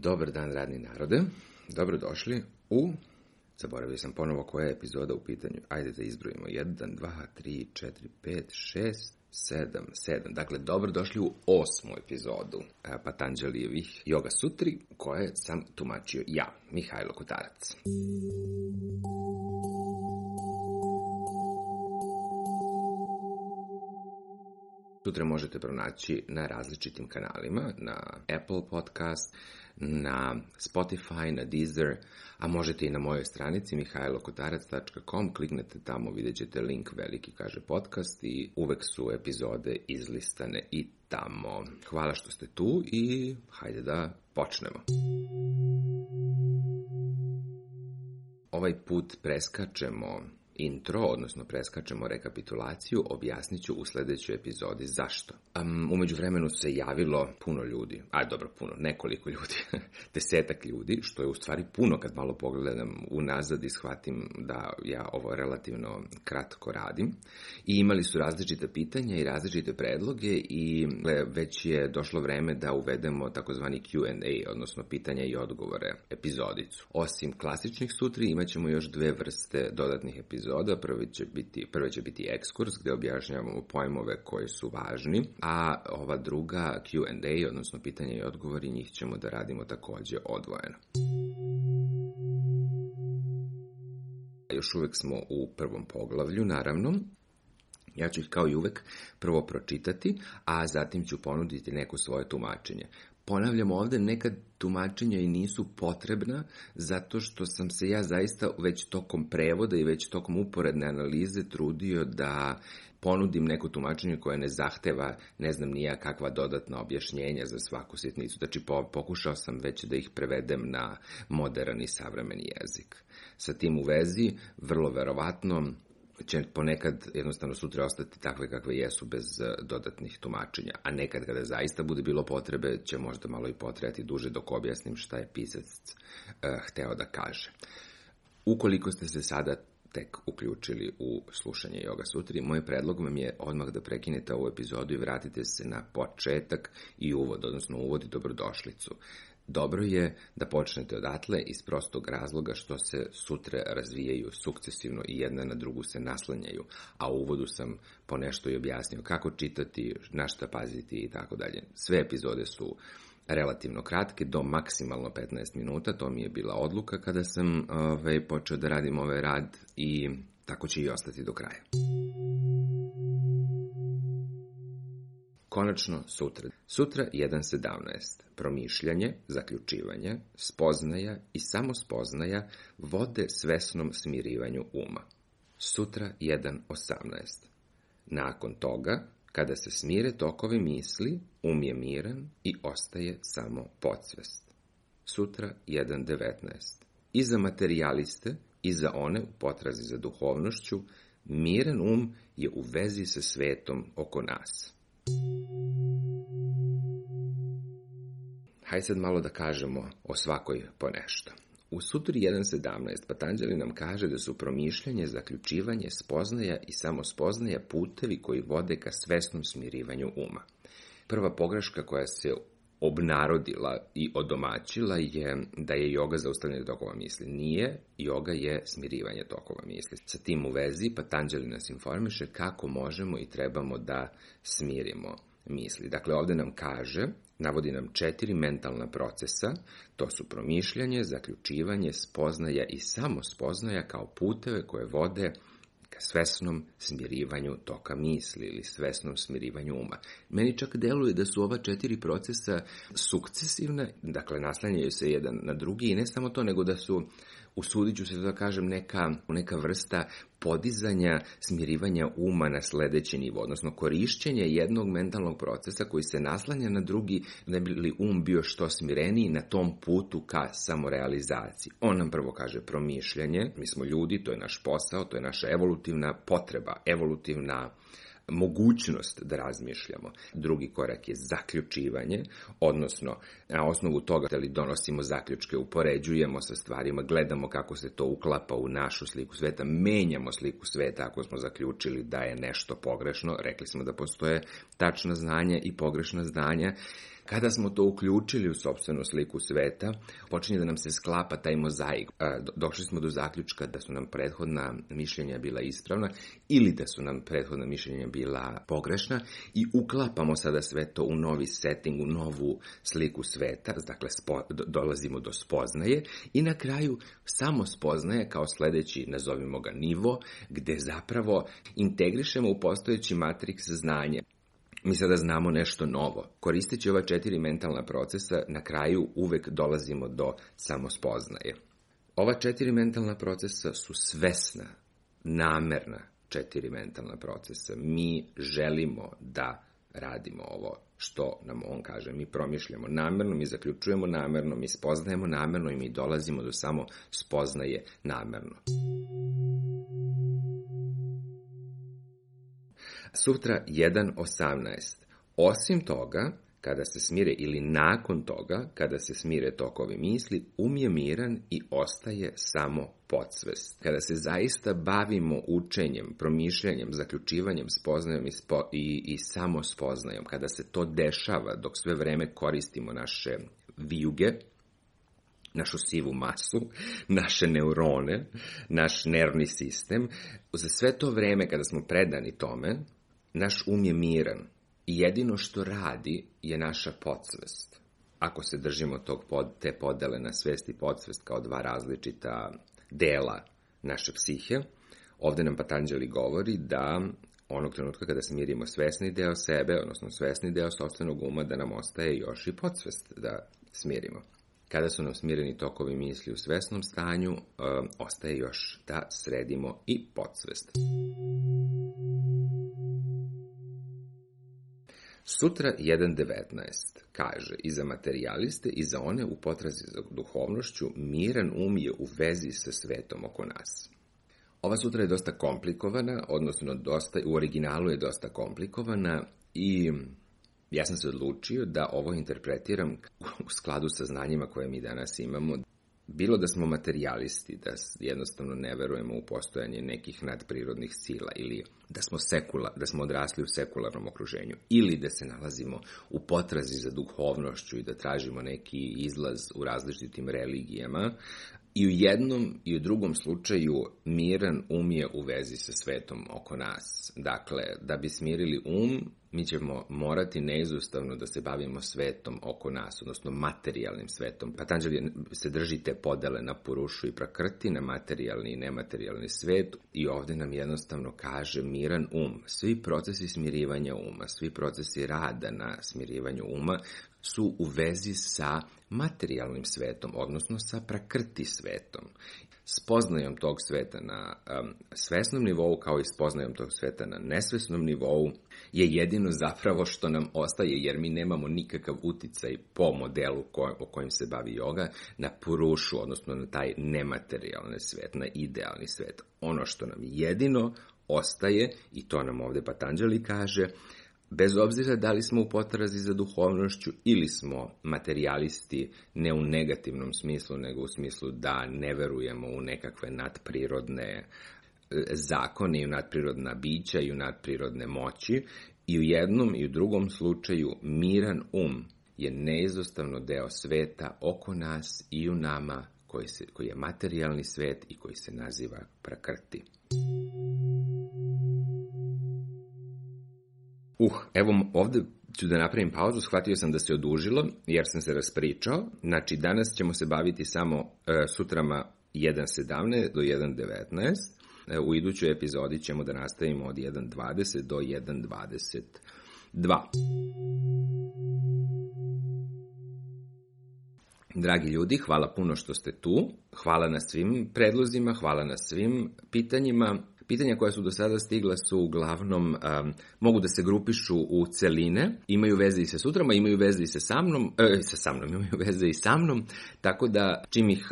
Dobar dan, radni narode. Dobrodošli u... Zaboravio sam ponovo koja je epizoda u pitanju. Ajde da izbrojimo. 1, 2, 3, 4, 5, 6, 7, 7. Dakle, dobrodošli u osmu epizodu e, Patanđelijevih Yoga Sutri, koje sam tumačio ja, Mihajlo Kutarac. Sutra možete pronaći na različitim kanalima, na Apple podcast, na Spotify, na Deezer, a možete i na mojoj stranici mihajlokotarac.com, kliknete tamo, vidjet ćete link veliki kaže podcast i uvek su epizode izlistane i tamo. Hvala što ste tu i hajde da počnemo. Ovaj put preskačemo intro, odnosno preskačemo rekapitulaciju, objasnit ću u sljedećoj epizodi zašto. U umeđu vremenu se javilo puno ljudi, a dobro puno, nekoliko ljudi, desetak ljudi, što je u stvari puno kad malo pogledam unazad i shvatim da ja ovo relativno kratko radim. I imali su različite pitanja i različite predloge i e, već je došlo vreme da uvedemo takozvani Q&A, odnosno pitanja i odgovore epizodicu. Osim klasičnih sutri ćemo još dve vrste dodatnih epizoda epizoda, će biti, će biti ekskurs gdje objašnjavamo pojmove koji su važni, a ova druga Q&A, odnosno pitanje i odgovori, njih ćemo da radimo takođe odvojeno. Još uvijek smo u prvom poglavlju, naravno, Ja ću ih kao i uvek prvo pročitati, a zatim ću ponuditi neko svoje tumačenje ponavljam ovde, neka tumačenja i nisu potrebna, zato što sam se ja zaista već tokom prevoda i već tokom uporedne analize trudio da ponudim neko tumačenje koje ne zahteva, ne znam nija kakva dodatna objašnjenja za svaku sitnicu. Znači, pokušao sam već da ih prevedem na modern i savremeni jezik. Sa tim u vezi, vrlo verovatno, će ponekad jednostavno sutra ostati takve kakve jesu bez e, dodatnih tumačenja, a nekad kada zaista bude bilo potrebe će možda malo i potrebati duže dok objasnim šta je pisac e, hteo da kaže. Ukoliko ste se sada tek uključili u slušanje Yoga Sutri, moj predlog vam je odmah da prekinete ovu epizodu i vratite se na početak i uvod, odnosno uvod i dobrodošlicu. Dobro je da počnete odatle iz prostog razloga što se sutre razvijaju sukcesivno i jedna na drugu se naslanjaju, a u uvodu sam ponešto i objasnio kako čitati, na šta paziti i tako dalje. Sve epizode su relativno kratke, do maksimalno 15 minuta, to mi je bila odluka kada sam ovaj, počeo da radim ovaj rad i tako će i ostati do kraja. Konačno sutra. Sutra 1.17. Promišljanje, zaključivanje, spoznaja i samospoznaja vode svesnom smirivanju uma. Sutra 1.18. Nakon toga, kada se smire tokovi misli, um je miran i ostaje samo podsvest. Sutra 1.19. I za materialiste i za one u potrazi za duhovnošću, miran um je u vezi sa svetom oko nas. Hajde sad malo da kažemo o svakoj ponešto. U Sutri 1.17 Patanđeli nam kaže da su promišljanje, zaključivanje, spoznaja i samospoznaja putevi koji vode ka svesnom smirivanju uma. Prva pogreška koja se obnarodila i odomaćila je da je joga zaustavljanje tokova misli. Nije, joga je smirivanje tokova misli. Sa tim u vezi Patanđeli nas informiše kako možemo i trebamo da smirimo misli. Dakle, ovdje nam kaže, navodi nam četiri mentalna procesa, to su promišljanje, zaključivanje, spoznaja i spoznaja kao puteve koje vode ka svesnom smirivanju toka misli ili svesnom smirivanju uma. Meni čak deluje da su ova četiri procesa sukcesivna, dakle naslanjaju se jedan na drugi i ne samo to, nego da su usudit ću se da kažem, neka, neka vrsta podizanja, smirivanja uma na sljedeći nivo, odnosno korišćenje jednog mentalnog procesa koji se naslanja na drugi da bi li um bio što smireniji na tom putu ka samorealizaciji. On nam prvo kaže promišljanje, mi smo ljudi, to je naš posao, to je naša evolutivna potreba, evolutivna mogućnost da razmišljamo. Drugi korak je zaključivanje, odnosno na osnovu toga da li donosimo zaključke, upoređujemo sa stvarima, gledamo kako se to uklapa u našu sliku sveta, menjamo sliku sveta ako smo zaključili da je nešto pogrešno, rekli smo da postoje tačna znanja i pogrešna znanja, kada smo to uključili u sobstvenu sliku sveta, počinje da nam se sklapa taj mozaik. Došli smo do zaključka da su nam prethodna mišljenja bila ispravna ili da su nam prethodna mišljenja bila pogrešna i uklapamo sada sve to u novi setting, u novu sliku sveta, dakle dolazimo do spoznaje i na kraju samo spoznaje kao sljedeći, nazovimo ga nivo, gde zapravo integrišemo u postojeći matriks znanje. Mi sada znamo nešto novo. Koristeći ova četiri mentalna procesa, na kraju uvek dolazimo do samospoznaje. Ova četiri mentalna procesa su svesna, namerna četiri mentalna procesa. Mi želimo da radimo ovo što nam on kaže. Mi promišljamo namerno, mi zaključujemo namerno, mi spoznajemo namerno i mi dolazimo do samo spoznaje namerno. Sutra 1.18. Osim toga, kada se smire ili nakon toga, kada se smire tokovi misli, um je miran i ostaje samo podsvest. Kada se zaista bavimo učenjem, promišljanjem, zaključivanjem, spoznajom i, spo, i, kada se to dešava dok sve vreme koristimo naše vijuge, našu sivu masu, naše neurone, naš nervni sistem, za sve to vreme kada smo predani tome, naš um je miran i jedino što radi je naša podsvest. Ako se držimo tog te podele na svest i podsvest kao dva različita dela naše psihe, ovde nam Patanđeli govori da onog trenutka kada smirimo svesni deo sebe, odnosno svesni deo sobstvenog uma, da nam ostaje još i podsvest da smirimo. Kada su nam smireni tokovi misli u svesnom stanju, eh, ostaje još da sredimo i podsvest. Sutra 1.19 kaže i za materijaliste i za one u potrazi za duhovnošću miran um je u vezi sa svetom oko nas. Ova sutra je dosta komplikovana, odnosno dosta, u originalu je dosta komplikovana i ja sam se odlučio da ovo interpretiram u skladu sa znanjima koje mi danas imamo, bilo da smo materialisti, da jednostavno ne verujemo u postojanje nekih nadprirodnih sila ili da smo, sekula, da smo odrasli u sekularnom okruženju ili da se nalazimo u potrazi za duhovnošću i da tražimo neki izlaz u različitim religijama, i u jednom i u drugom slučaju miran um je u vezi sa svetom oko nas. Dakle, da bi smirili um, mi ćemo morati neizustavno da se bavimo svetom oko nas, odnosno materijalnim svetom. Patanđali se drži te podele na purušu i prakrti, na materijalni i nematerijalni svet i ovdje nam jednostavno kaže miran um. Svi procesi smirivanja uma, svi procesi rada na smirivanju uma su u vezi sa materijalnim svetom, odnosno sa prakrti svetom spoznajom tog sveta na um, svesnom nivou kao i spoznajom tog sveta na nesvesnom nivou je jedino zapravo što nam ostaje jer mi nemamo nikakav uticaj po modelu ko, o kojem se bavi yoga na purušu, odnosno na taj nematerijalni svet, na idealni svet. Ono što nam jedino ostaje, i to nam ovde Patanđali kaže, Bez obzira da li smo u potrazi za duhovnošću ili smo materialisti, ne u negativnom smislu, nego u smislu da ne verujemo u nekakve nadprirodne e, zakone i u nadprirodna bića i u nadprirodne moći, i u jednom i u drugom slučaju miran um je neizostavno deo sveta oko nas i u nama koji, se, koji je materijalni svet i koji se naziva prakrti. Uh, evo ovdje ću da napravim pauzu, shvatio sam da se odužilo, jer sam se raspričao. Znači, danas ćemo se baviti samo e, sutrama 1.17 do 1.19. E, u idućoj epizodi ćemo da nastavimo od 1.20 do 1.22. Dragi ljudi, hvala puno što ste tu, hvala na svim predlozima, hvala na svim pitanjima, Pitanja koja su do sada stigla su uglavnom, mogu da se grupišu u celine, imaju veze i sa sutrama, imaju veze i sa mnom, sa mnom, e, imaju veze i sa mnom, tako da čim ih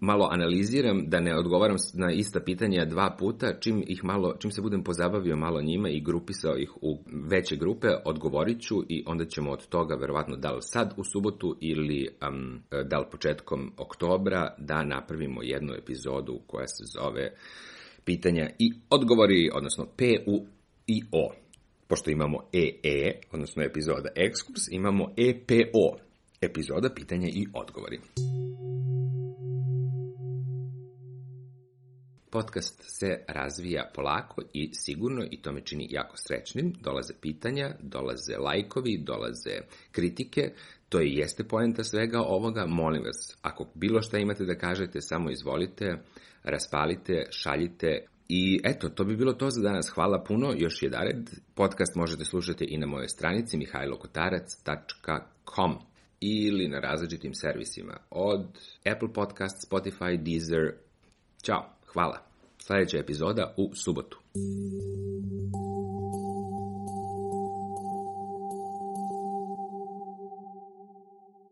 malo analiziram, da ne odgovaram na ista pitanja dva puta, čim, ih malo, čim se budem pozabavio malo njima i grupisao ih u veće grupe, odgovorit ću i onda ćemo od toga verovatno da sad u subotu ili dal e, da početkom oktobra da napravimo jednu epizodu koja se zove pitanja i odgovori, odnosno P, U i O. Pošto imamo E-E, odnosno epizoda Ekskurs, imamo EPO, epizoda pitanja i odgovori. Podcast se razvija polako i sigurno i to me čini jako srećnim. Dolaze pitanja, dolaze lajkovi, dolaze kritike. To i jeste poenta svega ovoga. Molim vas, ako bilo šta imate da kažete, samo izvolite, raspalite, šaljite, i eto, to bi bilo to za danas. Hvala puno, još red. Podcast možete slušati i na mojoj stranici mihajlokotarac.com ili na različitim servisima od Apple Podcast, Spotify, Deezer. Ćao! Hvala. Sljedeća epizoda u subotu.